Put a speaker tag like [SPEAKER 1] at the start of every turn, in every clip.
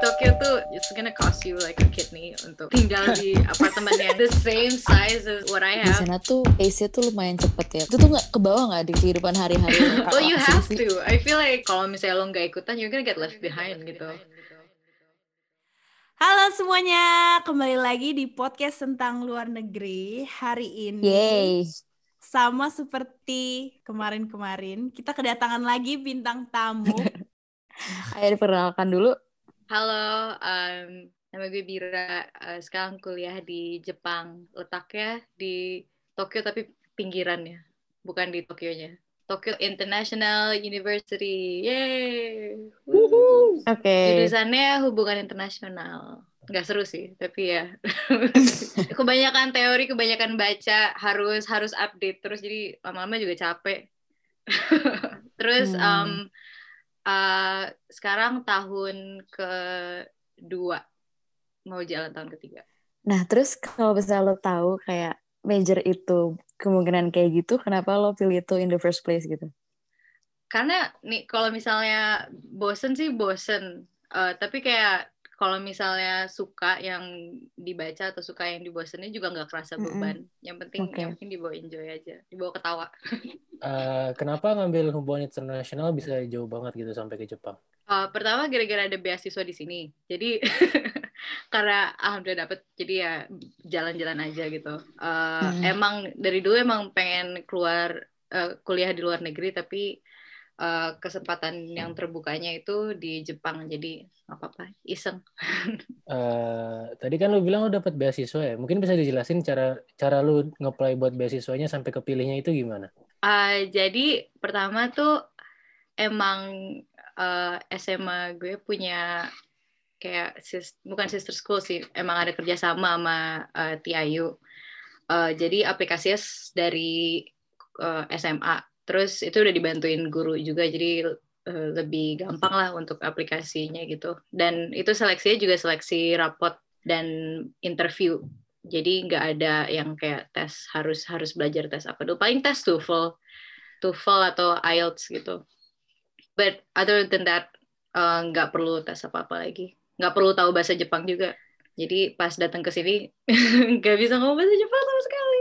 [SPEAKER 1] Tokyo tuh it's gonna cost you like a kidney untuk tinggal di apartemen yang the same size as what I
[SPEAKER 2] Di
[SPEAKER 1] have.
[SPEAKER 2] sana tuh pace-nya tuh lumayan cepet ya. Itu tuh nggak ke bawah nggak di kehidupan hari-hari?
[SPEAKER 1] Well, you have to. I feel like kalau misalnya lo nggak ikutan, you're gonna get left behind gitu.
[SPEAKER 3] Halo semuanya, kembali lagi di podcast tentang luar negeri. Hari ini
[SPEAKER 2] Yay.
[SPEAKER 3] sama seperti kemarin-kemarin, kita kedatangan lagi bintang tamu.
[SPEAKER 2] Ayo diperkenalkan dulu.
[SPEAKER 1] Halo, um, nama gue Bira. Uh, sekarang kuliah di Jepang. Letaknya di Tokyo tapi pinggirannya, bukan di Tokyonya. Tokyo International University. Yeay. Woo.
[SPEAKER 2] Oke.
[SPEAKER 1] Jurusannya hubungan internasional. Nggak seru sih, tapi ya. kebanyakan teori, kebanyakan baca, harus harus update terus jadi lama-lama juga capek. terus
[SPEAKER 2] Hmm.
[SPEAKER 1] um, uh, sekarang tahun kedua mau jalan tahun ketiga.
[SPEAKER 2] Nah terus kalau misalnya lo tahu kayak major itu kemungkinan kayak gitu, kenapa lo pilih itu in the first place gitu?
[SPEAKER 1] Karena nih kalau misalnya bosen sih bosen, Eh, tapi kayak kalau misalnya suka yang dibaca atau suka yang dibosenin juga nggak kerasa beban. Yang penting
[SPEAKER 2] Oke.
[SPEAKER 1] yang penting dibawa enjoy aja, dibawa ketawa.
[SPEAKER 4] Eh, kenapa ngambil hubungan internasional bisa jauh banget gitu sampai ke Jepang?
[SPEAKER 1] Eh, pertama gara-gara ada beasiswa di sini, jadi karena alhamdulillah dapet, jadi ya jalan-jalan aja gitu. Eh,
[SPEAKER 2] Hmm.
[SPEAKER 1] Emang dari dulu emang pengen keluar eh, kuliah di luar negeri, tapi eh, kesempatan yang terbukanya itu di Jepang, jadi apa-apa, iseng.
[SPEAKER 4] Eh, tadi kan lu bilang lu dapat beasiswa ya. Mungkin bisa dijelasin cara cara lu ngeplay buat beasiswanya sampai kepilihnya itu gimana?
[SPEAKER 1] Eh, jadi pertama tuh emang eh, SMA gue punya kayak sis- bukan sister school sih, emang ada kerjasama sama eh, TIU. Eh, jadi aplikasinya dari eh, SMA. Terus itu udah dibantuin guru juga, jadi eh, lebih gampang lah untuk aplikasinya gitu. Dan itu seleksinya juga seleksi rapot dan interview. Jadi nggak ada yang kayak tes harus harus belajar tes apa dulu. Paling tes TOEFL, TOEFL atau IELTS gitu. But other than that eh, nggak perlu tes apa-apa lagi. Nggak perlu tahu bahasa Jepang juga. Jadi pas datang ke sini nggak bisa ngomong bahasa Jepang sama sekali.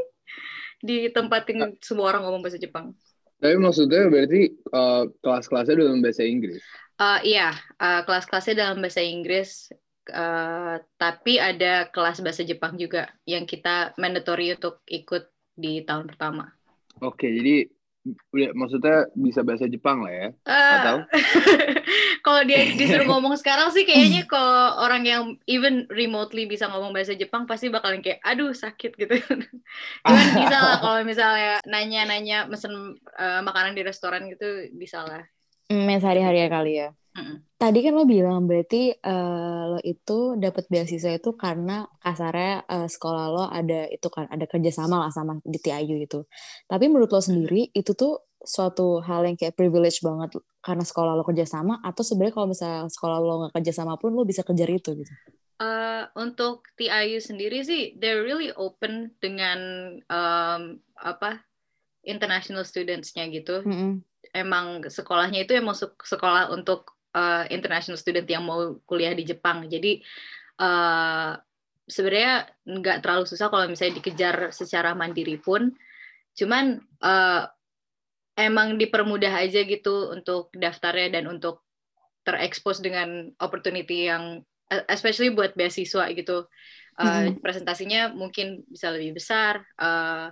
[SPEAKER 1] Ditempatin semua orang ngomong bahasa Jepang.
[SPEAKER 5] Tapi maksudnya berarti uh, kelas-kelasnya dalam bahasa Inggris.
[SPEAKER 1] Eh, iya, eh, kelas-kelasnya dalam bahasa Inggris, eh, tapi ada kelas bahasa Jepang juga yang kita mandatory untuk ikut di tahun pertama.
[SPEAKER 5] Oke, jadi udah- maksudnya bisa bahasa Jepang lah ya.
[SPEAKER 1] Eh,
[SPEAKER 5] Atau?
[SPEAKER 1] kalau dia disuruh ngomong sekarang sih kayaknya kalau orang yang even remotely bisa ngomong bahasa Jepang pasti bakalan kayak aduh sakit gitu. Cuman bisa lah kalau misalnya nanya-nanya mesen eh, makanan di restoran gitu bisa lah.
[SPEAKER 2] Yang sehari-hari ya kali ya. Tadi kan lo bilang berarti eh, lo itu dapat beasiswa itu karena kasarnya eh, sekolah lo ada itu kan ada kerjasama lah sama di TIU itu. Tapi menurut lo sendiri itu tuh suatu hal yang kayak privilege banget karena sekolah lo kerjasama atau sebenarnya kalau misalnya sekolah lo nggak kerjasama pun lo bisa kejar itu gitu.
[SPEAKER 1] Eh, untuk TIU sendiri sih, they're really open dengan um, apa international students-nya gitu.
[SPEAKER 2] Mm-mm.
[SPEAKER 1] Emang sekolahnya itu emang sek- sekolah untuk uh, international student yang mau kuliah di Jepang. Jadi eh, sebenarnya nggak terlalu susah kalau misalnya dikejar secara mandiri pun. Cuman eh, emang dipermudah aja gitu untuk daftarnya dan untuk terekspos dengan opportunity yang especially buat beasiswa gitu. Uh, presentasinya mungkin bisa lebih besar uh,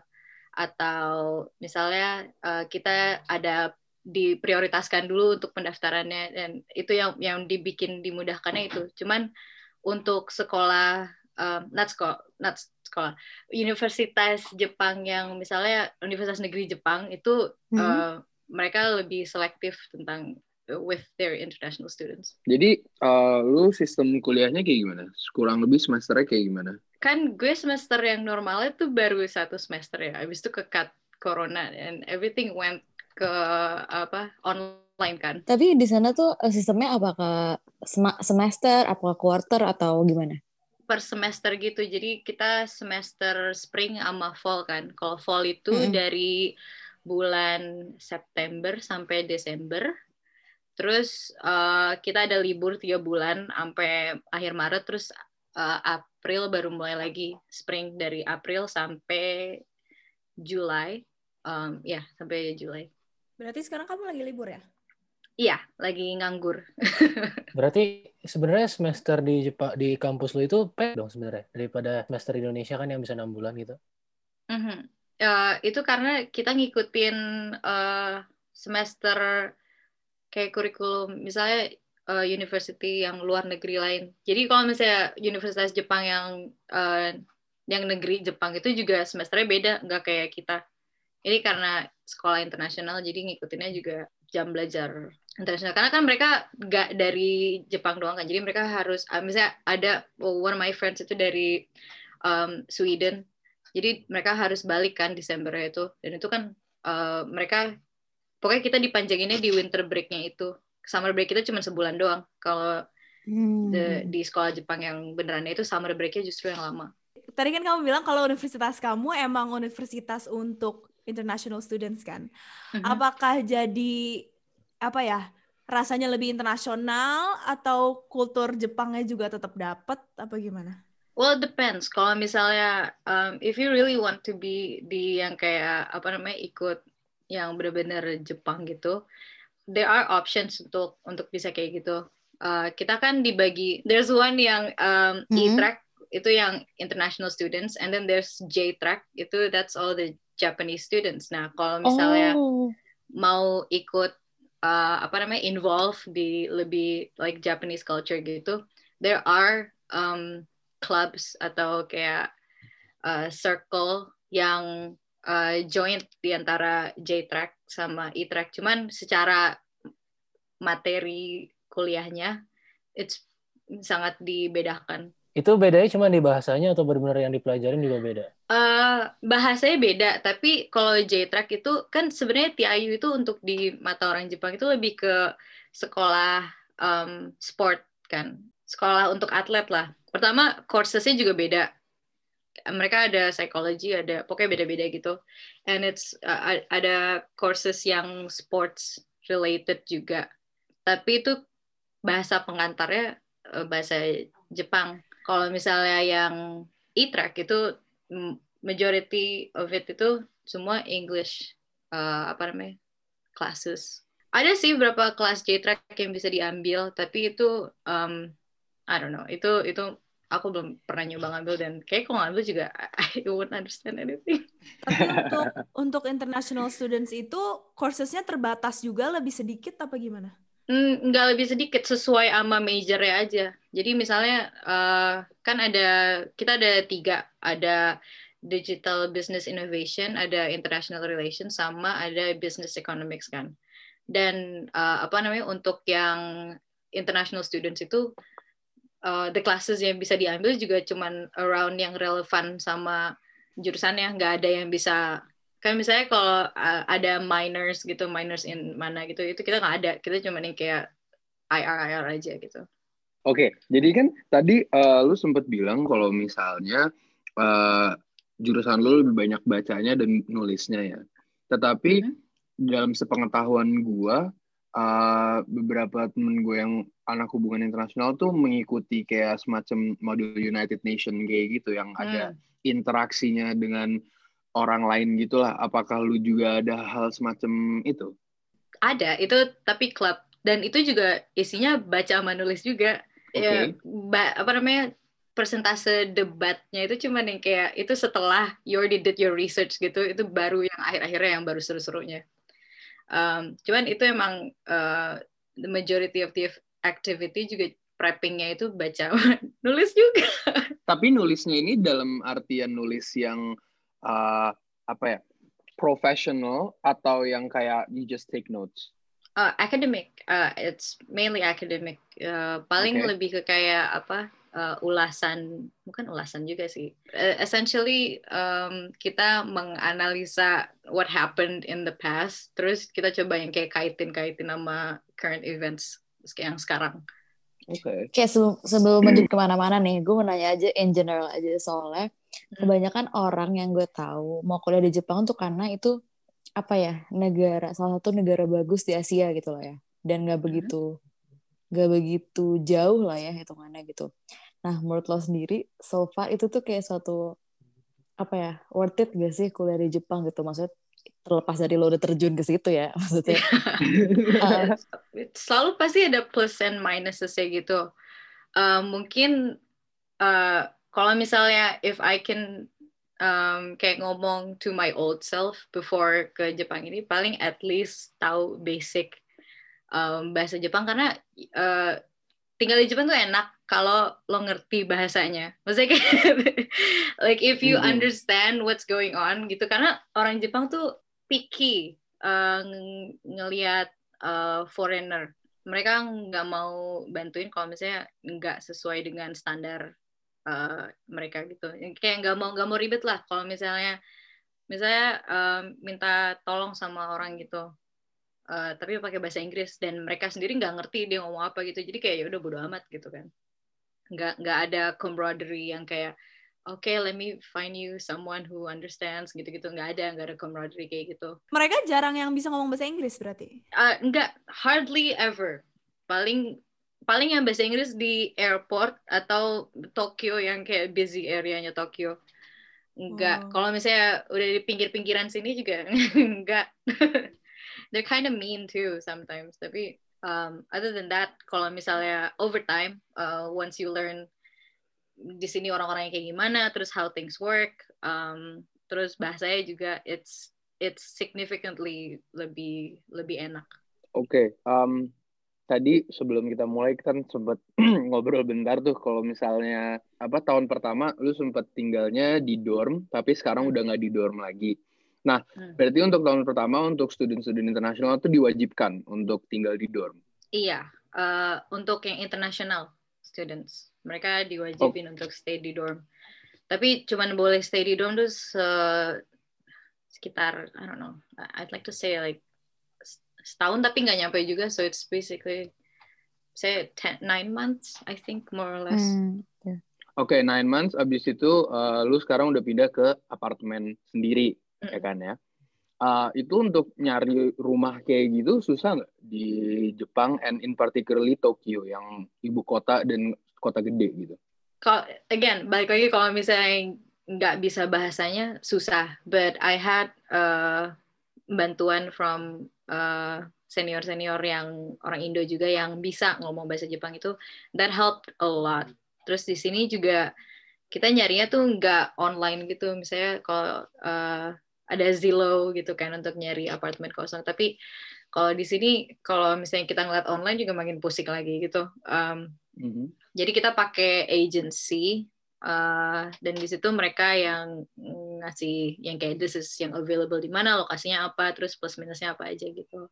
[SPEAKER 1] atau misalnya uh, kita ada diprioritaskan dulu untuk pendaftarannya dan itu yang yang dibikin dimudahkannya itu. Cuman untuk sekolah um, not sekolah not sekolah universitas Jepang yang misalnya universitas negeri Jepang itu
[SPEAKER 2] Mhm.
[SPEAKER 1] uh, mereka lebih selektif tentang uh, with their international students.
[SPEAKER 5] Jadi uh, lu sistem kuliahnya kayak gimana? Kurang lebih semesternya kayak gimana?
[SPEAKER 1] Kan gue semester yang normalnya tuh baru satu semester ya. Habis itu ke cut corona and everything went ke apa online kan.
[SPEAKER 2] Tapi di sana tuh eh, sistemnya apakah semester, apakah quarter atau gimana?
[SPEAKER 1] per semester gitu. Jadi kita semester spring sama fall kan. Kalau fall itu
[SPEAKER 2] Mm-mm.
[SPEAKER 1] dari bulan September sampai Desember. Terus uh, kita ada libur tiga bulan sampai akhir Maret, terus uh, April baru mulai lagi spring dari April sampai Juli, um, ya sampai Juli.
[SPEAKER 3] Berarti sekarang kamu lagi libur ya?
[SPEAKER 1] Iya, lagi nganggur.
[SPEAKER 4] Berarti sebenarnya semester di Jepang di kampus lu itu pek dong sebenarnya daripada semester di Indonesia kan yang bisa enam bulan gitu.
[SPEAKER 1] Mm -hmm. uh, itu karena kita ngikutin uh, semester kayak kurikulum misalnya uh, university yang luar negeri lain. Jadi kalau misalnya universitas Jepang yang uh, yang negeri Jepang itu juga semesternya beda, nggak kayak kita. Ini karena sekolah internasional, jadi ngikutinnya juga jam belajar internasional. Karena kan mereka nggak dari Jepang doang kan, jadi mereka harus, uh, misalnya ada oh, one of my friends itu dari um, Sweden, jadi mereka harus balik kan Desember itu, dan itu kan uh, mereka pokoknya kita dipanjanginnya di winter breaknya itu. Summer break itu cuma sebulan doang. Kalau hmm. di, di sekolah Jepang yang benerannya itu summer breaknya justru yang lama.
[SPEAKER 3] Tadi kan kamu bilang kalau universitas kamu emang universitas untuk international students kan mm-hmm. apakah jadi apa ya rasanya lebih internasional atau kultur Jepangnya juga tetap dapat apa gimana?
[SPEAKER 1] Well, it depends. Kalau misalnya, um, if you really want to be di yang kayak apa namanya ikut yang benar-benar Jepang gitu, there are options untuk untuk bisa kayak gitu. Uh, kita kan dibagi, there's one yang um, mm-hmm. E-track itu yang international students, and then there's J-track itu that's all the Japanese students. Nah kalau misalnya oh. mau ikut uh, apa namanya involve di lebih like Japanese culture gitu, there are um, clubs atau kayak uh, circle yang uh, joint di antara J-track sama E-track. Cuman secara materi kuliahnya it's sangat dibedakan.
[SPEAKER 4] Itu bedanya cuma di bahasanya atau benar-benar yang dipelajarin juga beda?
[SPEAKER 1] Uh, bahasanya beda, tapi kalau J-track itu kan sebenarnya TIU itu untuk di mata orang Jepang itu lebih ke sekolah um, sport kan, sekolah untuk atlet lah. Pertama, coursesnya juga beda. Mereka ada psychology ada pokoknya beda-beda gitu. And it's uh, ada courses yang sports related juga. Tapi itu bahasa pengantarnya uh, bahasa Jepang kalau misalnya yang e-track itu majority of it itu semua English uh, apa namanya classes ada sih beberapa kelas J-track yang bisa diambil tapi itu um, I don't know itu itu aku belum pernah nyoba ngambil dan kayak kalau ngambil juga I won't understand anything.
[SPEAKER 3] Tapi untuk untuk international students itu coursesnya terbatas juga lebih sedikit apa gimana?
[SPEAKER 1] Nggak lebih sedikit sesuai sama majornya aja. Jadi misalnya uh, kan ada kita ada tiga, ada digital business innovation, ada international relations, sama ada business economics kan. Dan uh, apa namanya untuk yang international students itu uh, the classes yang bisa diambil juga cuman around yang relevan sama jurusannya nggak ada yang bisa kan misalnya kalau uh, ada minors gitu minors in mana gitu itu kita nggak ada kita cuma yang kayak IR IR aja gitu
[SPEAKER 5] oke okay, jadi kan tadi uh, lu sempat bilang kalau misalnya uh, jurusan lu lebih banyak bacanya dan nulisnya ya tetapi mm -hmm. dalam sepengetahuan gua uh, beberapa temen gue yang anak hubungan internasional tuh mengikuti kayak semacam modul United Nation kayak gitu yang hmm. ada interaksinya dengan orang lain gitulah. Apakah lu juga ada hal semacam itu?
[SPEAKER 1] Ada, itu tapi klub dan itu juga isinya baca sama nulis juga. Okay. Ya, ba apa namanya? persentase debatnya itu cuma yang kayak itu setelah you already did your research gitu itu baru yang akhir-akhirnya yang baru seru-serunya Um, cuman itu emang uh, the majority of the activity juga preppingnya itu baca nulis juga.
[SPEAKER 5] Tapi nulisnya ini dalam artian nulis yang uh, apa ya professional atau yang kayak you just take notes?
[SPEAKER 1] Uh, academic, uh, it's mainly academic. Uh, paling okay. lebih ke kayak apa uh, ulasan bukan ulasan juga sih uh, essentially um, kita menganalisa what happened in the past terus kita coba yang kayak kaitin kaitin sama current events yang sekarang.
[SPEAKER 2] Okay. Kayak sebelum sebelum lanjut ke mana-mana nih, gue mau nanya aja in general aja soalnya hmm. kebanyakan orang yang gue tahu mau kuliah di Jepang tuh karena itu apa ya negara salah satu negara bagus di Asia gitu loh ya. dan nggak begitu nggak begitu jauh lah ya hitungannya gitu nah menurut lo sendiri so far itu tuh kayak suatu apa ya worth it gak sih kuliah di Jepang gitu maksudnya terlepas dari lo udah terjun ke situ ya maksudnya.
[SPEAKER 1] Uh, selalu pasti ada plus and minus gitu. Uh, mungkin uh, kalau misalnya if I can um, kayak ngomong to my old self before ke Jepang ini paling at least tahu basic um, bahasa Jepang. Karena uh, tinggal di Jepang tuh enak kalau lo ngerti bahasanya. Maksudnya kayak like if you mm-hmm. understand what's going on gitu karena orang Jepang tuh picky uh, ng ngelihat uh, foreigner. Mereka nggak mau bantuin kalau misalnya nggak sesuai dengan standar uh, mereka gitu. Kayak nggak mau nggak mau ribet lah kalau misalnya misalnya uh, minta tolong sama orang gitu uh, tapi pakai bahasa Inggris dan mereka sendiri nggak ngerti dia ngomong apa gitu jadi kayak ya udah bodo amat gitu kan nggak nggak ada camaraderie yang kayak oke okay, let me find you someone who understands gitu-gitu. Nggak ada nggak ada camaraderie kayak gitu.
[SPEAKER 3] Mereka jarang yang bisa ngomong bahasa Inggris berarti?
[SPEAKER 1] Uh, nggak hardly ever. Paling paling yang bahasa Inggris di airport atau Tokyo yang kayak busy areanya Tokyo. Enggak oh. kalau misalnya udah di pinggir-pinggiran sini juga enggak they're kind of mean too sometimes tapi um, other than that kalau misalnya overtime uh, once you learn di sini orang-orang yang kayak gimana terus how things work um, terus bahasanya juga it's it's significantly lebih lebih enak.
[SPEAKER 5] Oke, okay, um, tadi sebelum kita mulai kan sempat ngobrol bentar tuh kalau misalnya apa tahun pertama lu sempat tinggalnya di dorm tapi sekarang udah nggak di dorm lagi. Nah, hmm. berarti untuk tahun pertama untuk student-student internasional itu diwajibkan untuk tinggal di dorm.
[SPEAKER 1] Iya, uh, untuk yang international students, mereka diwajibin oh. untuk stay di dorm. Tapi cuman boleh stay di dorm tuh se sekitar, I don't know, I'd like to say like setahun tapi nggak nyampe juga, so it's basically say ten, nine months, I think more or less. Hmm,
[SPEAKER 5] yeah. Oke, okay, nine months. Abis itu uh, lu sekarang udah pindah ke apartemen sendiri mm. ya kan ya. Uh, itu untuk nyari rumah kayak gitu susah nggak di Jepang and in particularly Tokyo yang ibu kota dan kota gede gitu?
[SPEAKER 1] Kalau again balik lagi kalau misalnya nggak bisa bahasanya susah, but I had uh, bantuan from uh, senior senior yang orang Indo juga yang bisa ngomong bahasa Jepang itu that helped a lot. Terus di sini juga kita nyarinya tuh nggak online gitu, misalnya kalau uh, ada Zillow gitu kan untuk nyari apartemen kosong. Tapi kalau di sini kalau misalnya kita ngeliat online juga makin pusing lagi gitu. Um, mm-hmm. Jadi kita pakai agency uh, dan di situ mereka yang ngasih yang kayak this is yang available di mana lokasinya apa terus plus minusnya apa aja gitu.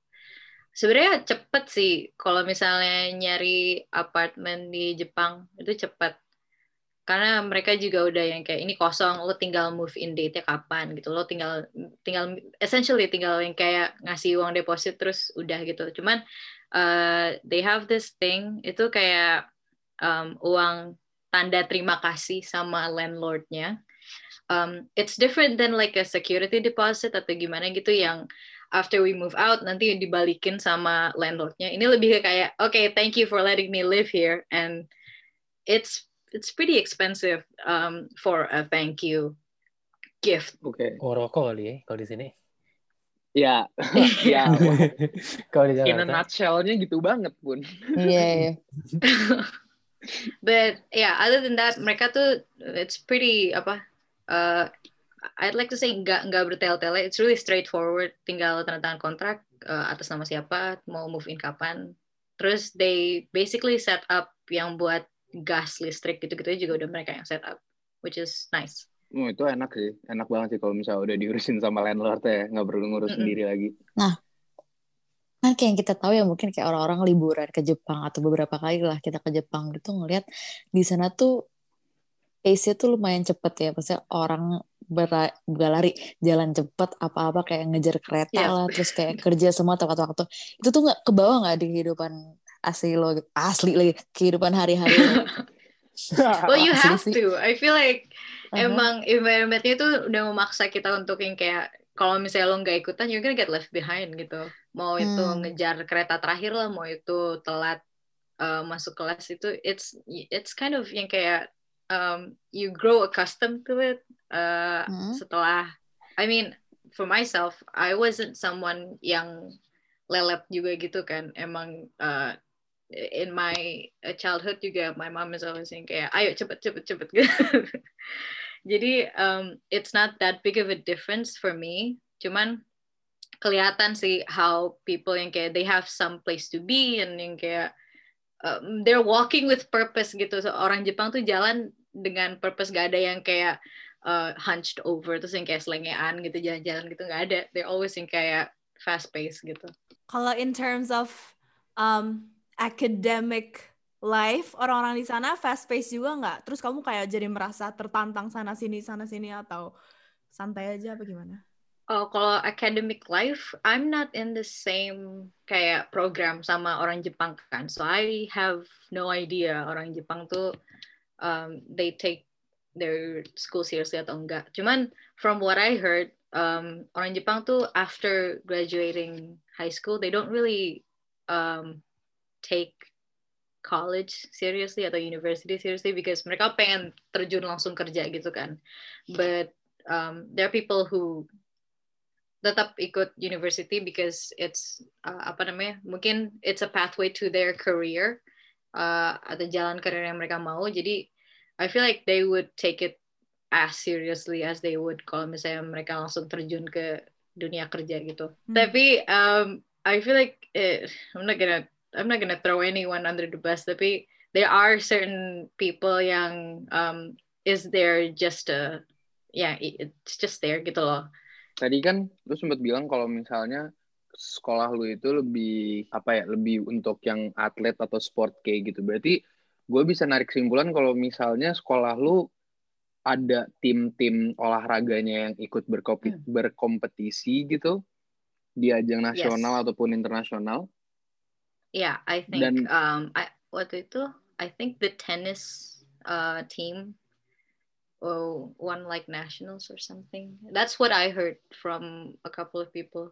[SPEAKER 1] Sebenarnya cepet sih kalau misalnya nyari apartemen di Jepang itu cepet karena mereka juga udah yang kayak ini kosong lo tinggal move in date-nya kapan? gitu. Lo tinggal tinggal essentially tinggal yang kayak ngasih uang deposit terus udah gitu. Cuman uh, they have this thing itu kayak um, uang tanda terima kasih sama landlordnya. Um, it's different than like a security deposit atau gimana gitu yang after we move out nanti dibalikin sama landlordnya. Ini lebih kayak oke okay, thank you for letting me live here. And it's it's pretty expensive um, for a thank you gift.
[SPEAKER 5] Oke. Okay.
[SPEAKER 4] Oh, rokok kali ya kalau di sini.
[SPEAKER 5] Ya, ya. kalau di In a nutshell-nya gitu banget pun.
[SPEAKER 2] Iya. Yeah.
[SPEAKER 1] But yeah, other than that, mereka tuh it's pretty apa? Uh, I'd like to say nggak nggak bertele-tele. It's really straightforward. Tinggal tanda tangan kontrak uh, atas nama siapa, mau move in kapan. Terus they basically set up yang buat gas listrik gitu-gitu juga udah mereka yang set up which is nice
[SPEAKER 5] Oh, itu enak sih, enak banget sih kalau misalnya udah diurusin sama landlord ya, nggak perlu ngurus mm -hmm. sendiri lagi.
[SPEAKER 2] Nah, kan kayak yang kita tahu ya mungkin kayak orang-orang liburan ke Jepang atau beberapa kali lah kita ke Jepang gitu ngeliat di sana tuh pace-nya tuh lumayan cepet ya, maksudnya orang berlari jalan cepet apa-apa kayak ngejar kereta yeah. lah, terus kayak kerja semua tepat waktu. Itu tuh nggak kebawa nggak di kehidupan asli lo asli lagi kehidupan hari-hari
[SPEAKER 1] well you have to I feel like uh-huh. emang environmentnya itu udah memaksa kita untuk yang kayak kalau misalnya lo nggak ikutan you're gonna get left behind gitu mau itu
[SPEAKER 2] Hmm.
[SPEAKER 1] ngejar kereta terakhir lah mau itu telat uh, masuk kelas itu it's it's kind of yang kayak um, you grow accustomed to it uh,
[SPEAKER 2] Hmm.
[SPEAKER 1] setelah I mean for myself I wasn't someone yang lelet juga gitu kan emang uh, in my uh, childhood juga my mom is always saying kayak ayo cepet cepet cepet. Jadi um, it's not that big of a difference for me. Cuman kelihatan sih how people yang kayak they have some place to be and yang kayak um, they're walking with purpose gitu. So, orang Jepang tuh jalan dengan purpose gak ada yang kayak uh, hunched over terus yang kayak selengean gitu jalan-jalan gitu nggak ada. They're always yang kayak fast pace gitu.
[SPEAKER 3] Kalau in terms of um, academic life, orang-orang di sana fast pace juga nggak? Terus kamu kayak jadi merasa tertantang sana sini sana sini atau santai aja apa gimana?
[SPEAKER 1] Oh, kalau academic life, I'm not in the same kayak program sama orang Jepang kan. So I have no idea orang Jepang tuh um, they take their school seriously atau enggak. Cuman from what I heard, um, orang Jepang tuh after graduating high school, they don't really um, take college seriously atau university seriously because mereka pengen terjun langsung kerja gitu kan. But um, there are people who tetap ikut university because it's uh, apa namanya mungkin it's a pathway to their career uh, atau jalan karir yang mereka mau jadi I feel like they would take it as seriously as they would kalau misalnya mereka langsung terjun ke dunia kerja gitu
[SPEAKER 3] Hmm.
[SPEAKER 1] tapi um, I feel like eh, I'm not gonna I'm not gonna throw anyone under the bus tapi there are certain people yang um, is there just a yeah it's just there gitu loh
[SPEAKER 5] Tadi kan lu sempat bilang kalau misalnya sekolah lu itu lebih apa ya lebih untuk yang atlet atau sport kayak gitu. Berarti gue bisa narik kesimpulan kalau misalnya sekolah lu ada tim-tim olahraganya yang ikut berkopi- berkompetisi gitu di ajang nasional ataupun internasional.
[SPEAKER 1] Yeah, I think
[SPEAKER 5] Dan-
[SPEAKER 1] um I waktu itu I think the tennis uh team oh won like nationals or something. That's what I heard from a couple of people.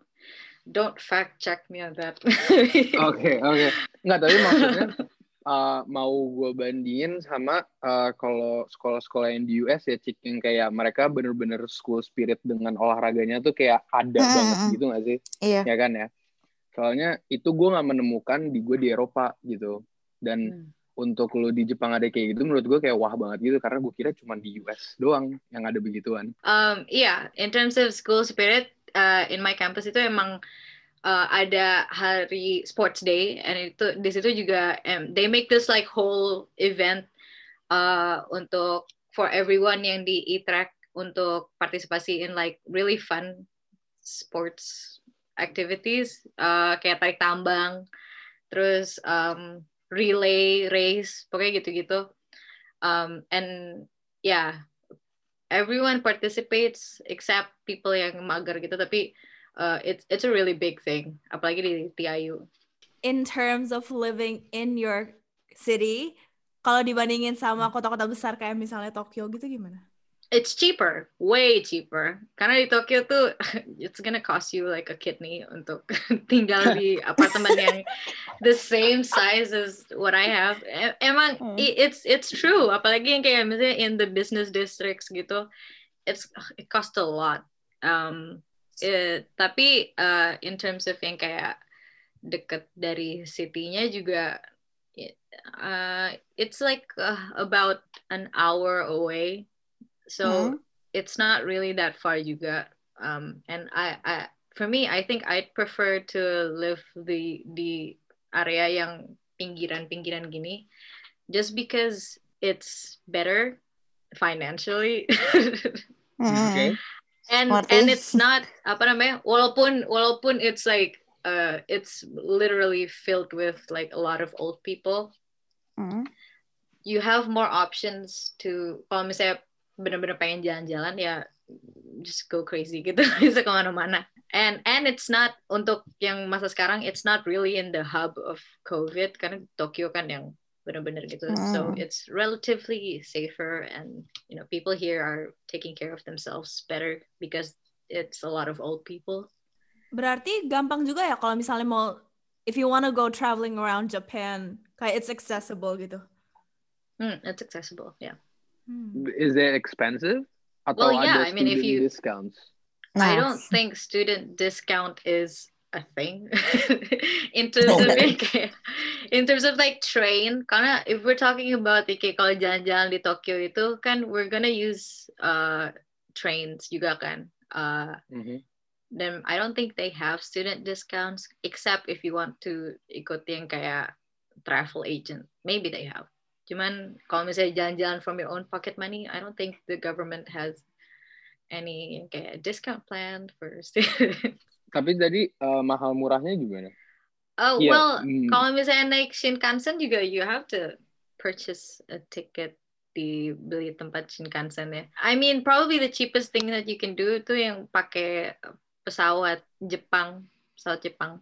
[SPEAKER 1] Don't fact check me on that.
[SPEAKER 5] Oke, oke. Nggak, tapi maksudnya uh, mau gue bandingin sama uh, kalau sekolah-sekolah yang di US ya, Cik, yang kayak mereka bener-bener school spirit dengan olahraganya tuh kayak ada
[SPEAKER 2] Hmm,
[SPEAKER 5] banget gitu nggak sih?
[SPEAKER 2] Iya.
[SPEAKER 5] Ya kan ya? Soalnya itu gue nggak menemukan di gue di Eropa gitu. Dan
[SPEAKER 1] Hmm.
[SPEAKER 5] untuk lo di Jepang ada kayak gitu, menurut gue kayak wah banget gitu. Karena gue kira cuma di US doang yang ada begituan.
[SPEAKER 1] Um, yeah, in terms of school spirit, uh, in my campus itu emang uh, ada hari sports day, and itu di situ juga um, they make this like whole event uh, untuk for everyone yang di e-track untuk partisipasi in like really fun sports activities, uh, kayak tarik tambang, terus um, relay race, pokoknya gitu-gitu. Um, and yeah, everyone participates except people yang mager gitu tapi uh, it's it's a really big thing apalagi di TIU
[SPEAKER 3] In terms of living in your city, kalau dibandingin sama kota-kota besar kayak misalnya Tokyo gitu gimana?
[SPEAKER 1] It's cheaper way cheaper. Karena di Tokyo tuh it's gonna cost you like a kidney untuk tinggal di apartemen yang the same size as what I have. E- emang i- it's it's true. Apalagi yang kayak misalnya in the business districts gitu it's it costs a lot. Um eh, tapi uh, in terms of yang kayak deket dari city-nya juga it- uh, it's like uh, about an hour away so
[SPEAKER 2] Hmm.
[SPEAKER 1] it's not really that far juga um and I, I for me I think I'd prefer to live the the area yang pinggiran-pinggiran gini just because it's better financially
[SPEAKER 2] Hmm.
[SPEAKER 5] Oke.
[SPEAKER 1] and
[SPEAKER 2] Ngerti.
[SPEAKER 1] and it's not apa namanya walaupun walaupun it's like uh it's literally filled with like a lot of old people
[SPEAKER 2] Hmm.
[SPEAKER 1] you have more options to kalau misalnya bener-bener pengen jalan-jalan ya just go crazy gitu bisa ke mana-mana and and it's not untuk yang masa sekarang it's not really in the hub of COVID karena Tokyo kan yang bener-bener gitu so
[SPEAKER 2] Hmm.
[SPEAKER 1] it's relatively safer and you know people here are taking care of themselves better because it's a lot of old people.
[SPEAKER 3] Berarti gampang juga ya kalau misalnya mau if you wanna go traveling around Japan, kayak it's accessible gitu.
[SPEAKER 1] Hmm, it's accessible, yeah.
[SPEAKER 3] Hmm.
[SPEAKER 5] Is it expensive? Atau
[SPEAKER 1] Well, yeah, I mean, if you-
[SPEAKER 5] discounts?
[SPEAKER 1] I don't think student discount is a thing in terms of like, in terms of like train. Karena if we're talking about like, kayak kalau jalan-jalan di Tokyo itu kan we're gonna use uh, trains juga kan. Uh,
[SPEAKER 5] Mhm.
[SPEAKER 1] then I don't think they have student discounts except if you want to ikut yang kayak travel agent. Maybe they have. Cuman kalau misalnya jalan-jalan from your own pocket money, I don't think the government has any kayak discount plan for students.
[SPEAKER 5] Tapi tadi uh, mahal murahnya gimana?
[SPEAKER 1] Oh,
[SPEAKER 5] Iya,
[SPEAKER 1] well,
[SPEAKER 5] hmm.
[SPEAKER 1] kalau misalnya naik Shinkansen juga you have to purchase a ticket di beli tempat Shinkansen ya. I mean, probably the cheapest thing that you can do itu yang pakai pesawat Jepang, pesawat Jepang,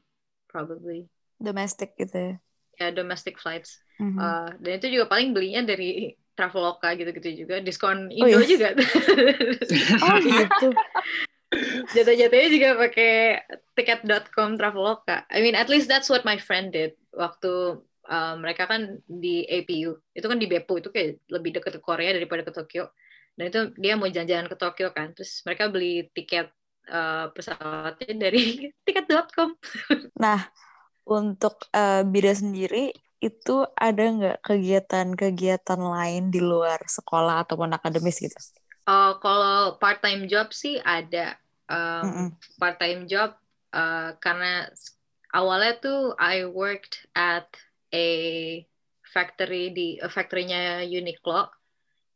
[SPEAKER 1] probably.
[SPEAKER 2] domestic gitu ya.
[SPEAKER 1] Ya, domestic flights.
[SPEAKER 2] Mhm.
[SPEAKER 1] Uh, dan itu juga paling belinya dari Traveloka gitu-gitu juga. Diskon
[SPEAKER 2] Oh,
[SPEAKER 1] Indo
[SPEAKER 2] iya.
[SPEAKER 1] juga.
[SPEAKER 2] oh gitu.
[SPEAKER 1] Jatuh-jatuhnya juga pakai tiket.com Traveloka. I mean, at least that's what my friend did waktu uh, mereka kan di APU. Itu kan di Beppu itu kayak lebih dekat ke Korea daripada ke Tokyo. Dan itu dia mau jalan-jalan ke Tokyo kan. Terus mereka beli tiket uh, pesawatnya dari tiket.com.
[SPEAKER 2] Nah, untuk eh, Bida sendiri itu ada nggak kegiatan-kegiatan lain di luar sekolah ataupun akademis gitu?
[SPEAKER 1] Uh, kalau part-time job sih ada. Um,
[SPEAKER 2] Mm-mm.
[SPEAKER 1] part-time job uh, karena awalnya tuh I worked at a factory di a factory-nya Uniqlo.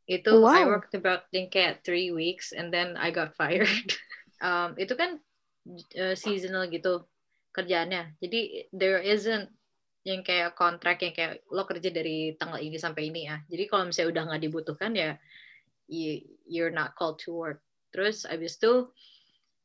[SPEAKER 1] Itu
[SPEAKER 2] Oh,
[SPEAKER 1] I
[SPEAKER 2] wow.
[SPEAKER 1] worked about think kayak three weeks and then I got fired. um, itu kan uh, seasonal gitu kerjaannya. Jadi there isn't yang kayak kontrak yang kayak lo kerja dari tanggal ini sampai ini ya. Jadi kalau misalnya udah nggak dibutuhkan ya you, you're not called to work. Terus abis itu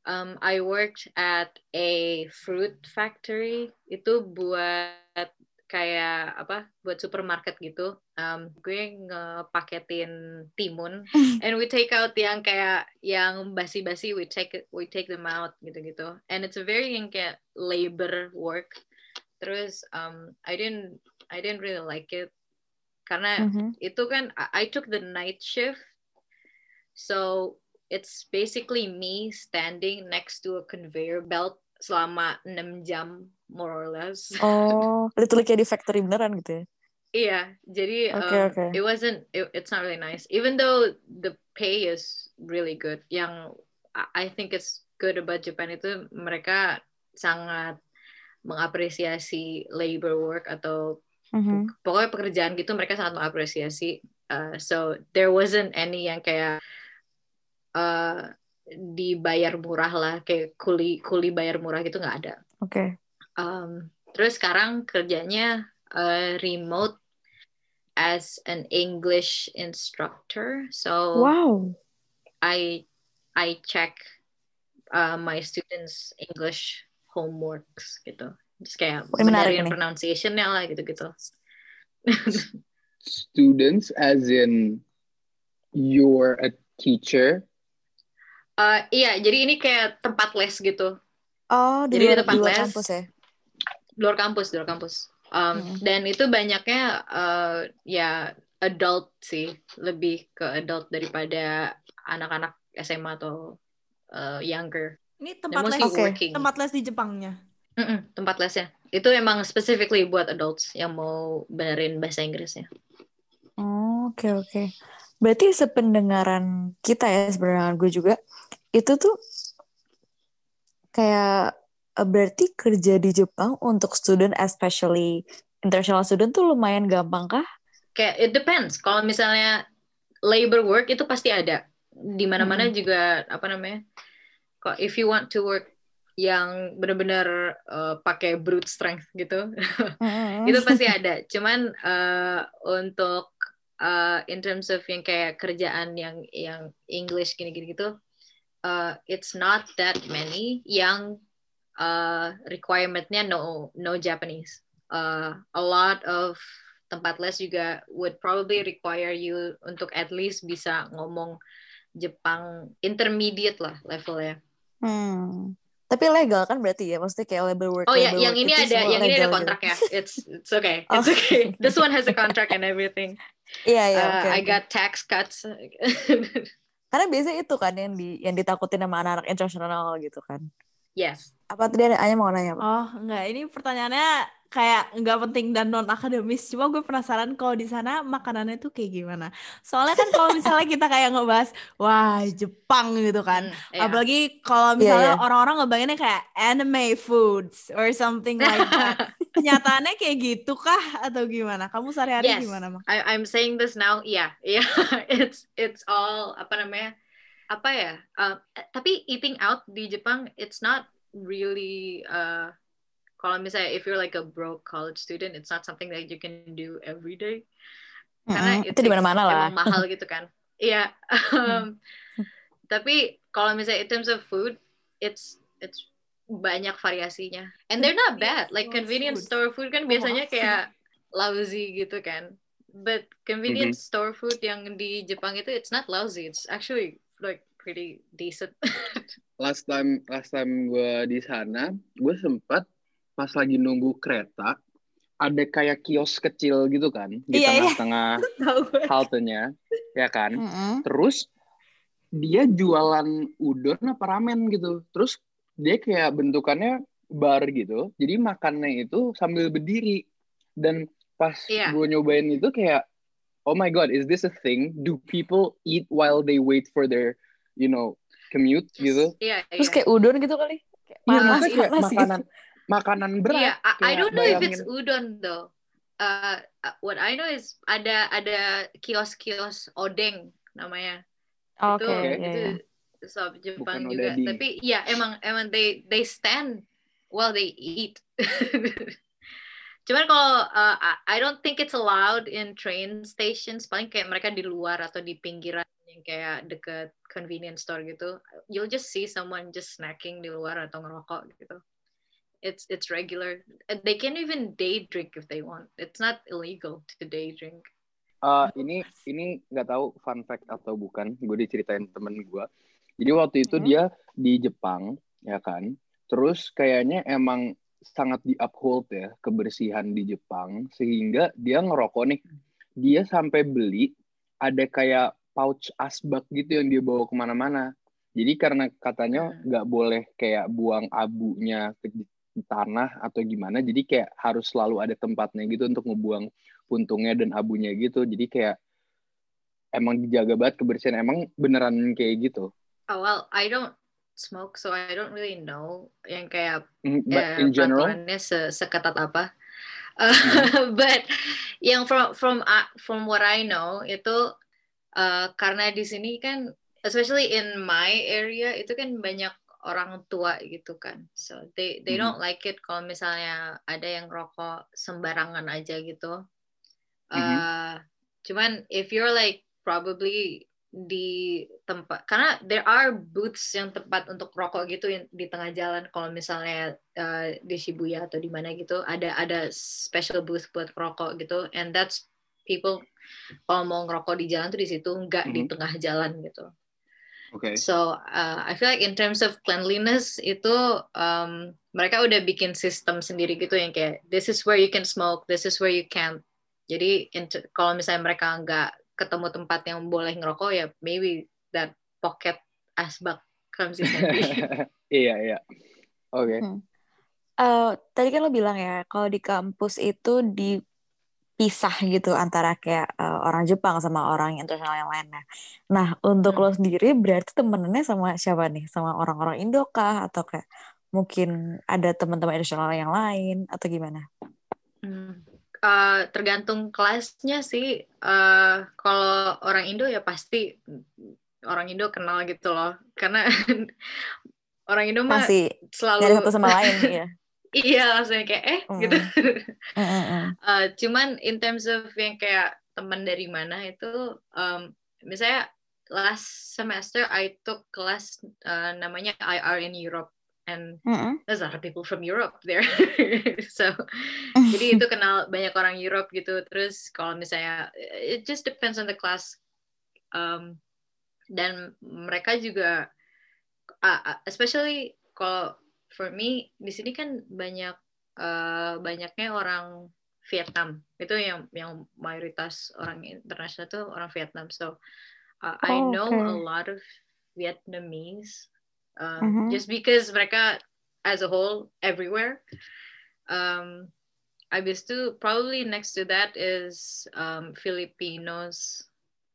[SPEAKER 1] um, I worked at a fruit factory. Itu buat kayak apa buat supermarket gitu. Um, gue ngepaketin timun. And we take out yang kayak yang basi-basi we take we take them out gitu-gitu. And it's a very yang kayak labor work terus um, I didn't I didn't really like it karena
[SPEAKER 2] Mhm.
[SPEAKER 1] itu kan I, I took the night shift so it's basically me standing next to a conveyor belt selama 6 jam more or less
[SPEAKER 2] Oh, literally kayak di factory beneran gitu ya?
[SPEAKER 1] Iya, jadi
[SPEAKER 2] Oke,
[SPEAKER 1] um,
[SPEAKER 2] oke.
[SPEAKER 1] it wasn't, it- it's not really nice. Even though the pay is really good, yang I I think it's good about Japan itu mereka sangat mengapresiasi labor work atau
[SPEAKER 2] Mhm.
[SPEAKER 1] pokoknya pekerjaan gitu mereka sangat mengapresiasi. Uh, so there wasn't any yang kayak uh, dibayar murah lah, kayak kuli kuli bayar murah gitu nggak ada.
[SPEAKER 2] Oke.
[SPEAKER 1] Um, terus sekarang kerjanya uh, remote as an English instructor. So
[SPEAKER 2] Wow.
[SPEAKER 1] I I check uh, my students English homeworks gitu. Just kayak
[SPEAKER 2] menarik
[SPEAKER 1] benerin
[SPEAKER 2] nih.
[SPEAKER 1] pronunciation-nya lah gitu-gitu.
[SPEAKER 5] Students as in you're a teacher.
[SPEAKER 1] Uh, iya, jadi ini kayak tempat les gitu.
[SPEAKER 2] Oh, di
[SPEAKER 1] Jadi di
[SPEAKER 2] luar,
[SPEAKER 1] tempat
[SPEAKER 2] di luar
[SPEAKER 1] les.
[SPEAKER 2] kampus ya?
[SPEAKER 1] luar kampus, luar kampus. Um,
[SPEAKER 2] Mm.
[SPEAKER 1] Dan itu banyaknya uh, ya adult sih, lebih ke adult daripada anak-anak SMA atau uh, younger.
[SPEAKER 3] Ini tempat les,
[SPEAKER 2] Oke.
[SPEAKER 1] working.
[SPEAKER 3] tempat les di Jepangnya.
[SPEAKER 1] Mm-mm, tempat lesnya. Itu emang specifically buat adults yang mau benerin bahasa Inggrisnya.
[SPEAKER 2] Oh, Oke, oke. Berarti sependengaran kita ya, sebenarnya gue juga, itu tuh kayak eh, berarti kerja di Jepang untuk student, especially international student tuh lumayan gampang kah?
[SPEAKER 1] Kayak it depends. Kalau misalnya labor work itu pasti ada. Di mana-mana juga apa namanya? Kok if you want to work yang benar-benar uh, pakai brute strength gitu, itu pasti ada. Cuman uh, untuk uh, in terms of yang kayak kerjaan yang yang English gini-gini gitu, uh, it's not that many yang uh, requirementnya no no Japanese. Uh, a lot of tempat les juga would probably require you untuk at least bisa ngomong Jepang intermediate lah levelnya.
[SPEAKER 2] Hmm. Tapi legal kan berarti ya, maksudnya kayak labor work.
[SPEAKER 1] Oh ya, yang
[SPEAKER 2] work
[SPEAKER 1] ini
[SPEAKER 2] itu
[SPEAKER 1] ada, yang ini ada
[SPEAKER 2] gitu.
[SPEAKER 1] kontrak ya. It's it's okay,
[SPEAKER 2] Oh.
[SPEAKER 1] it's okay. This one has a contract and everything.
[SPEAKER 2] Iya iya.
[SPEAKER 1] Uh,
[SPEAKER 2] oke,
[SPEAKER 1] I got tax cuts.
[SPEAKER 2] Karena biasanya itu kan yang di yang ditakutin sama anak-anak internasional gitu kan.
[SPEAKER 1] yes.
[SPEAKER 2] Apa tadi ada Anya mau nanya apa?
[SPEAKER 3] Oh, enggak. Ini pertanyaannya kayak nggak penting dan non akademis. Cuma gue penasaran kalau di sana makanannya tuh kayak gimana. Soalnya kan kalau misalnya kita kayak ngebahas, wah Jepang gitu kan.
[SPEAKER 1] Mm, yeah.
[SPEAKER 3] Apalagi kalau
[SPEAKER 2] Iya,
[SPEAKER 3] misalnya
[SPEAKER 2] iya.
[SPEAKER 3] orang-orang ngebayanginnya kayak anime foods or something like that. Kenyataannya kayak gitu kah atau gimana? Kamu sehari-hari
[SPEAKER 1] Yes.
[SPEAKER 3] gimana, Mak?
[SPEAKER 1] I, I'm saying this now. Yeah, yeah. it's it's all apa namanya? Apa ya? Uh, tapi eating out di Jepang, it's not really. Uh, kalau misalnya if you're like a broke college student, it's not something that you can do every day. Karena it
[SPEAKER 2] itu di mana-mana lah.
[SPEAKER 1] Mahal gitu kan? Iya. um, tapi kalau misalnya in terms of food, it's it's banyak variasinya. And they're not bad. Like convenience
[SPEAKER 3] food.
[SPEAKER 1] store food kan
[SPEAKER 3] Oh,
[SPEAKER 1] biasanya
[SPEAKER 3] maaf.
[SPEAKER 1] kayak lousy gitu kan. But convenience store food yang di Jepang itu it's not lousy. It's actually like pretty decent.
[SPEAKER 5] last time last time gue di sana gue sempat pas lagi nunggu kereta ada kayak kios kecil gitu kan di
[SPEAKER 3] Iya, iya.
[SPEAKER 5] tengah-tengah
[SPEAKER 3] gue.
[SPEAKER 5] haltenya ya kan
[SPEAKER 2] Mm-mm.
[SPEAKER 5] terus dia jualan udon apa ramen gitu terus dia kayak bentukannya bar gitu jadi makannya itu sambil berdiri dan pas
[SPEAKER 1] Iya.
[SPEAKER 5] gue nyobain itu kayak oh my god is this a thing do people eat while they wait for their you know commute gitu
[SPEAKER 1] Iya,
[SPEAKER 2] Terus
[SPEAKER 1] iya.
[SPEAKER 2] kayak udon gitu kali. Kayak
[SPEAKER 5] Iya,
[SPEAKER 2] panas,
[SPEAKER 5] kayak
[SPEAKER 2] panas gitu.
[SPEAKER 5] Makanan berat.
[SPEAKER 1] Iya, I, don't know if
[SPEAKER 5] bayangin.
[SPEAKER 1] it's udon though. Uh, uh, what I know is ada ada kios-kios odeng namanya.
[SPEAKER 2] Oke,
[SPEAKER 1] itu
[SPEAKER 2] iya,
[SPEAKER 1] itu
[SPEAKER 2] iya.
[SPEAKER 1] sop Jepang
[SPEAKER 5] Bukan
[SPEAKER 1] juga.
[SPEAKER 5] odading.
[SPEAKER 1] Tapi ya emang emang they they stand while they eat. Cuman kalau uh, I- I don't think it's allowed in train stations. Paling kayak mereka di luar atau di pinggiran yang kayak deket convenience store gitu. You'll just see someone just snacking di luar atau ngerokok gitu. It's it's regular. Uh, They can even day drink if they want. It's not illegal to day drink.
[SPEAKER 5] Eh, ini ini nggak tahu fun fact atau bukan. Gue diceritain temen gue. Jadi waktu itu
[SPEAKER 2] Hmm.
[SPEAKER 5] dia di Jepang, ya kan. Terus kayaknya emang sangat di uphold ya kebersihan di Jepang sehingga dia ngerokok nih. Dia sampai beli ada kayak pouch asbak gitu yang dia bawa ke mana-mana. Jadi karena katanya
[SPEAKER 1] Hmm.
[SPEAKER 5] nggak boleh kayak buang abunya ke tanah atau gimana, jadi kayak harus selalu ada tempatnya gitu untuk ngebuang puntungnya dan abunya gitu. Jadi kayak emang dijaga banget kebersihan. Emang beneran kayak gitu.
[SPEAKER 1] Oh well, I don't smoke, so I don't really know yang kayak
[SPEAKER 5] Mm, But
[SPEAKER 1] eh,
[SPEAKER 5] in general,
[SPEAKER 1] se seketat apa. Uh, but yang from from uh, from what I know itu uh, karena di sini kan, especially in my area itu kan banyak orang tua gitu kan, so they they
[SPEAKER 5] Mhm.
[SPEAKER 1] don't like it kalau misalnya ada yang rokok sembarangan aja gitu. Uh, cuman if you're like probably di tempat karena there are booths yang tempat untuk rokok gitu di tengah jalan kalau misalnya uh, di Shibuya atau di mana gitu ada ada special booth buat rokok gitu and that's people kalau mau ngerokok di jalan tuh di situ nggak di
[SPEAKER 5] Mhm.
[SPEAKER 1] tengah jalan gitu
[SPEAKER 5] oke.
[SPEAKER 1] so uh, I feel like in terms of cleanliness itu um, mereka udah bikin sistem sendiri gitu yang kayak this is where you can smoke this is where you can't jadi kalau misalnya mereka nggak ketemu tempat yang boleh ngerokok ya maybe that pocket asbak comes in
[SPEAKER 5] iya iya. Oke.
[SPEAKER 2] Eh, tadi kan lo bilang ya, kalau di kampus itu dipisah gitu antara kayak eh, orang Jepang sama orang internasional yang lainnya. Nah, untuk
[SPEAKER 1] Hmm.
[SPEAKER 2] lo sendiri berarti temenannya sama siapa nih? Sama orang-orang Indo kah? Atau kayak mungkin ada teman-teman internasional yang lain? Atau gimana?
[SPEAKER 1] Hmm. Uh, tergantung kelasnya sih. Uh, kalau orang Indo ya pasti orang Indo kenal gitu loh. Karena orang Indo mah
[SPEAKER 2] Masih
[SPEAKER 1] selalu
[SPEAKER 2] dari satu sama lain ya?
[SPEAKER 1] Iya langsung kayak eh
[SPEAKER 2] Hmm.
[SPEAKER 1] gitu.
[SPEAKER 2] Mm, mm, mm.
[SPEAKER 1] Uh, cuman in terms of yang kayak teman dari mana itu, um, misalnya last semester I took kelas uh, namanya IR in Europe and
[SPEAKER 2] Mm, mm.
[SPEAKER 1] there's a lot of people from Europe there. so jadi itu kenal banyak orang Europe gitu. Terus kalau misalnya it just depends on the class. Um, dan mereka juga uh, especially kalau for me di sini kan banyak uh, banyaknya orang Vietnam. Itu yang yang mayoritas orang internasional itu orang Vietnam. So uh, oh, I know okay. a lot of Vietnamese um, uh -huh. just because mereka as a whole everywhere. Um, abis itu probably next to that is um, Filipinos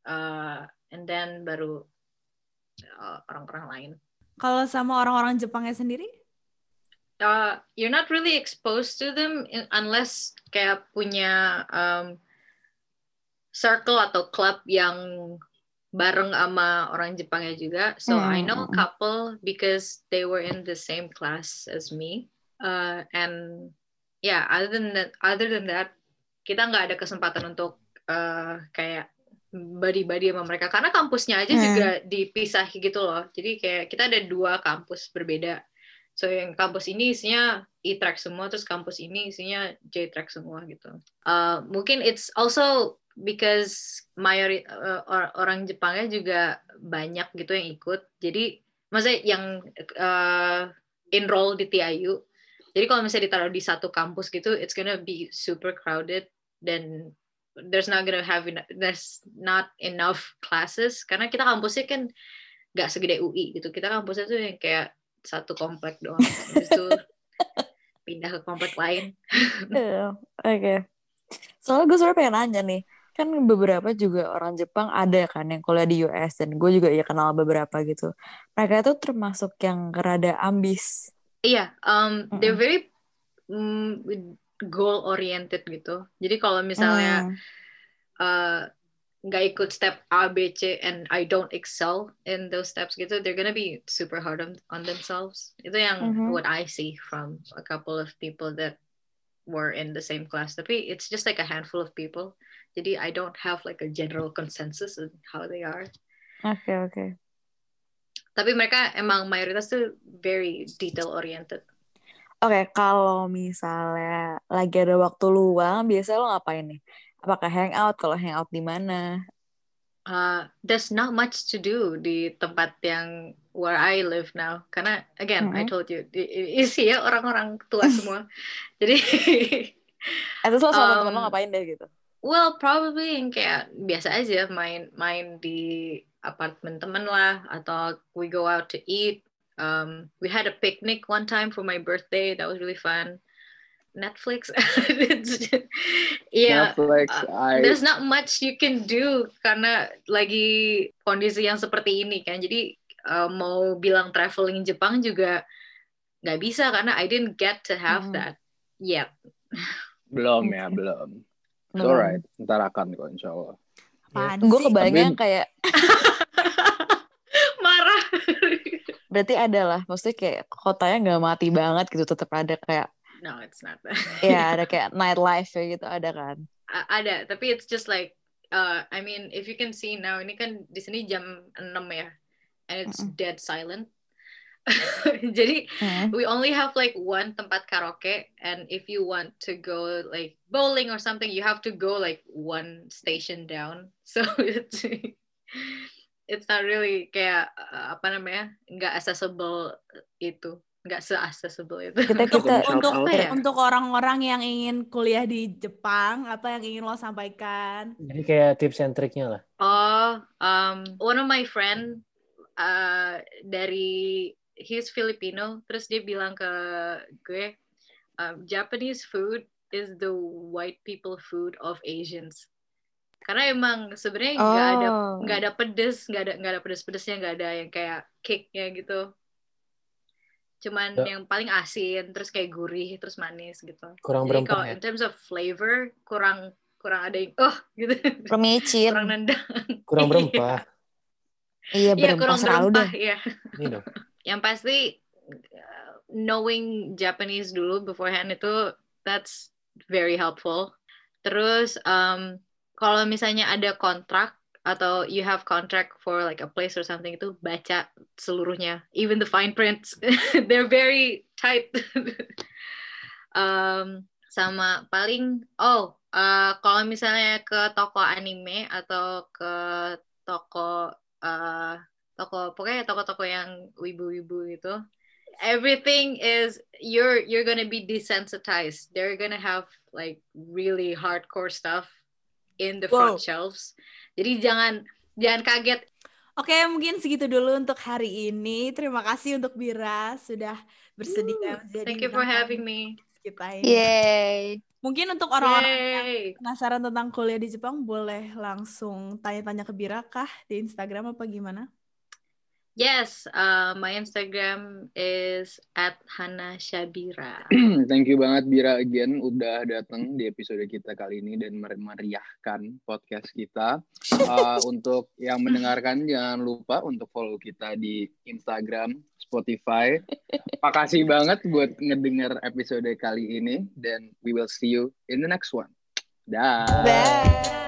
[SPEAKER 1] uh, and then baru uh, orang-orang uh, lain.
[SPEAKER 3] Kalau sama orang-orang Jepangnya sendiri
[SPEAKER 1] uh, you're not really exposed to them in, unless kayak punya um, circle atau club yang bareng sama orang Jepangnya juga. So mm. I know a hmm. couple because they were in the same class as me. Uh, and yeah, other than that, other than that, kita nggak ada kesempatan untuk uh, kayak body-body sama mereka karena kampusnya aja mm. juga dipisah gitu loh. Jadi kayak kita ada dua kampus berbeda. So yang kampus ini isinya E-track semua, terus kampus ini isinya J-track semua gitu. Uh, mungkin it's also because mayori uh, orang Jepangnya juga banyak gitu yang ikut. Jadi maksudnya yang uh, enroll di TIU. Jadi kalau misalnya ditaruh di satu kampus gitu, it's gonna be super crowded dan there's not gonna have enough, there's not enough classes karena kita kampusnya kan nggak segede UI gitu. Kita kampusnya tuh yang kayak satu komplek doang. Habis itu pindah ke komplek lain.
[SPEAKER 2] Yeah, oke. Okay. soalnya gue sebenarnya pengen nanya nih kan beberapa juga orang Jepang ada kan yang kuliah di US dan gue juga ya kenal beberapa gitu. Mereka itu termasuk yang rada ambis.
[SPEAKER 1] Iya yeah, um, mm they're very um, goal oriented gitu. Jadi kalau misalnya mm. uh, nggak ikut step A, B, C, and I don't excel in those steps gitu, they're gonna be super hard on, on themselves. Itu yang mm-hmm. what I see from a couple of people that were in the same class. Tapi it's just like a handful of people. Jadi I don't have like a general consensus on how they are.
[SPEAKER 2] Oke okay, oke. Okay.
[SPEAKER 1] Tapi mereka emang mayoritas tuh very detail oriented.
[SPEAKER 2] Oke, okay, kalau misalnya lagi ada waktu luang, biasanya lo ngapain nih? Apakah hangout? Kalau hangout di mana?
[SPEAKER 1] Uh, there's not much to do di tempat yang where I live now. Karena again, mm -hmm. I told you, isi ya orang-orang tua semua. Jadi
[SPEAKER 2] Itu lo sama um, temen lo ngapain deh gitu?
[SPEAKER 1] Well, probably yang kayak biasa aja main main di apartemen temen lah atau we go out to eat. Um, we had a picnic one time for my birthday. That was really fun. Netflix. yeah, Netflix. Uh, I... There's not much you can do karena lagi kondisi yang seperti ini kan. Jadi uh, mau bilang traveling Jepang juga nggak bisa karena I didn't get to have hmm. that yet.
[SPEAKER 5] Belum ya, belum. It's alright, ntar akan kok insya Allah.
[SPEAKER 2] Gue kebayang Tapi... kayak
[SPEAKER 1] marah.
[SPEAKER 2] Berarti ada lah, maksudnya kayak kotanya nggak mati banget gitu, tetap ada kayak
[SPEAKER 1] no it's not
[SPEAKER 2] Iya ada kayak nightlife kayak gitu ada kan?
[SPEAKER 1] Ada tapi it's just like uh, I mean if you can see now ini kan di sini jam 6 ya and it's mm -hmm. dead silent. Jadi mm. we only have like one tempat karaoke and if you want to go like bowling or something you have to go like one station down. So it's it's not really kayak uh, apa namanya nggak accessible itu nggak se-accessible itu.
[SPEAKER 3] Kita, kita untuk ya? untuk orang-orang yang ingin kuliah di Jepang, apa yang ingin lo sampaikan?
[SPEAKER 4] Jadi kayak tips and triknya lah.
[SPEAKER 1] Oh, um, one of my friend uh, dari he's Filipino, terus dia bilang ke gue, um, Japanese food is the white people food of Asians. Karena emang sebenarnya nggak oh. ada nggak ada pedes, nggak ada nggak ada pedes-pedesnya, nggak ada yang kayak cake-nya gitu cuman ya. yang paling asin terus kayak gurih terus manis gitu.
[SPEAKER 4] Kurang Jadi kalau
[SPEAKER 1] ya? in terms of flavor kurang kurang ada yang oh gitu.
[SPEAKER 2] Kurang micin.
[SPEAKER 1] Kurang nendang.
[SPEAKER 4] Kurang berempah.
[SPEAKER 2] Iya ya, kurang berempah
[SPEAKER 1] ya yang pasti uh, knowing Japanese dulu beforehand itu that's very helpful. Terus um, kalau misalnya ada kontrak atau you have contract for like a place or something itu baca seluruhnya. Even the fine prints. They're very tight. Um, sama paling oh uh, kalau misalnya ke toko anime atau ke toko uh, toko pokoknya toko-toko yang wibu-wibu itu everything is you're you're gonna be desensitized. They're gonna have like really hardcore stuff in the front wow. shelves jadi jangan jangan kaget
[SPEAKER 3] Oke, mungkin segitu dulu untuk hari ini. Terima kasih untuk Bira sudah bersedia
[SPEAKER 1] menjadi Thank you for having me.
[SPEAKER 3] Kita
[SPEAKER 2] ini. Yay.
[SPEAKER 3] Mungkin untuk orang-orang yang penasaran tentang kuliah di Jepang, boleh langsung tanya-tanya ke Bira kah di Instagram apa gimana?
[SPEAKER 1] Yes, uh, my Instagram is at Hana Shabira.
[SPEAKER 5] Thank you banget Bira again udah datang di episode kita kali ini dan meriahkan podcast kita. Uh, untuk yang mendengarkan jangan lupa untuk follow kita di Instagram, Spotify. Makasih banget buat ngedenger episode kali ini dan we will see you in the next one. Dah. Bye.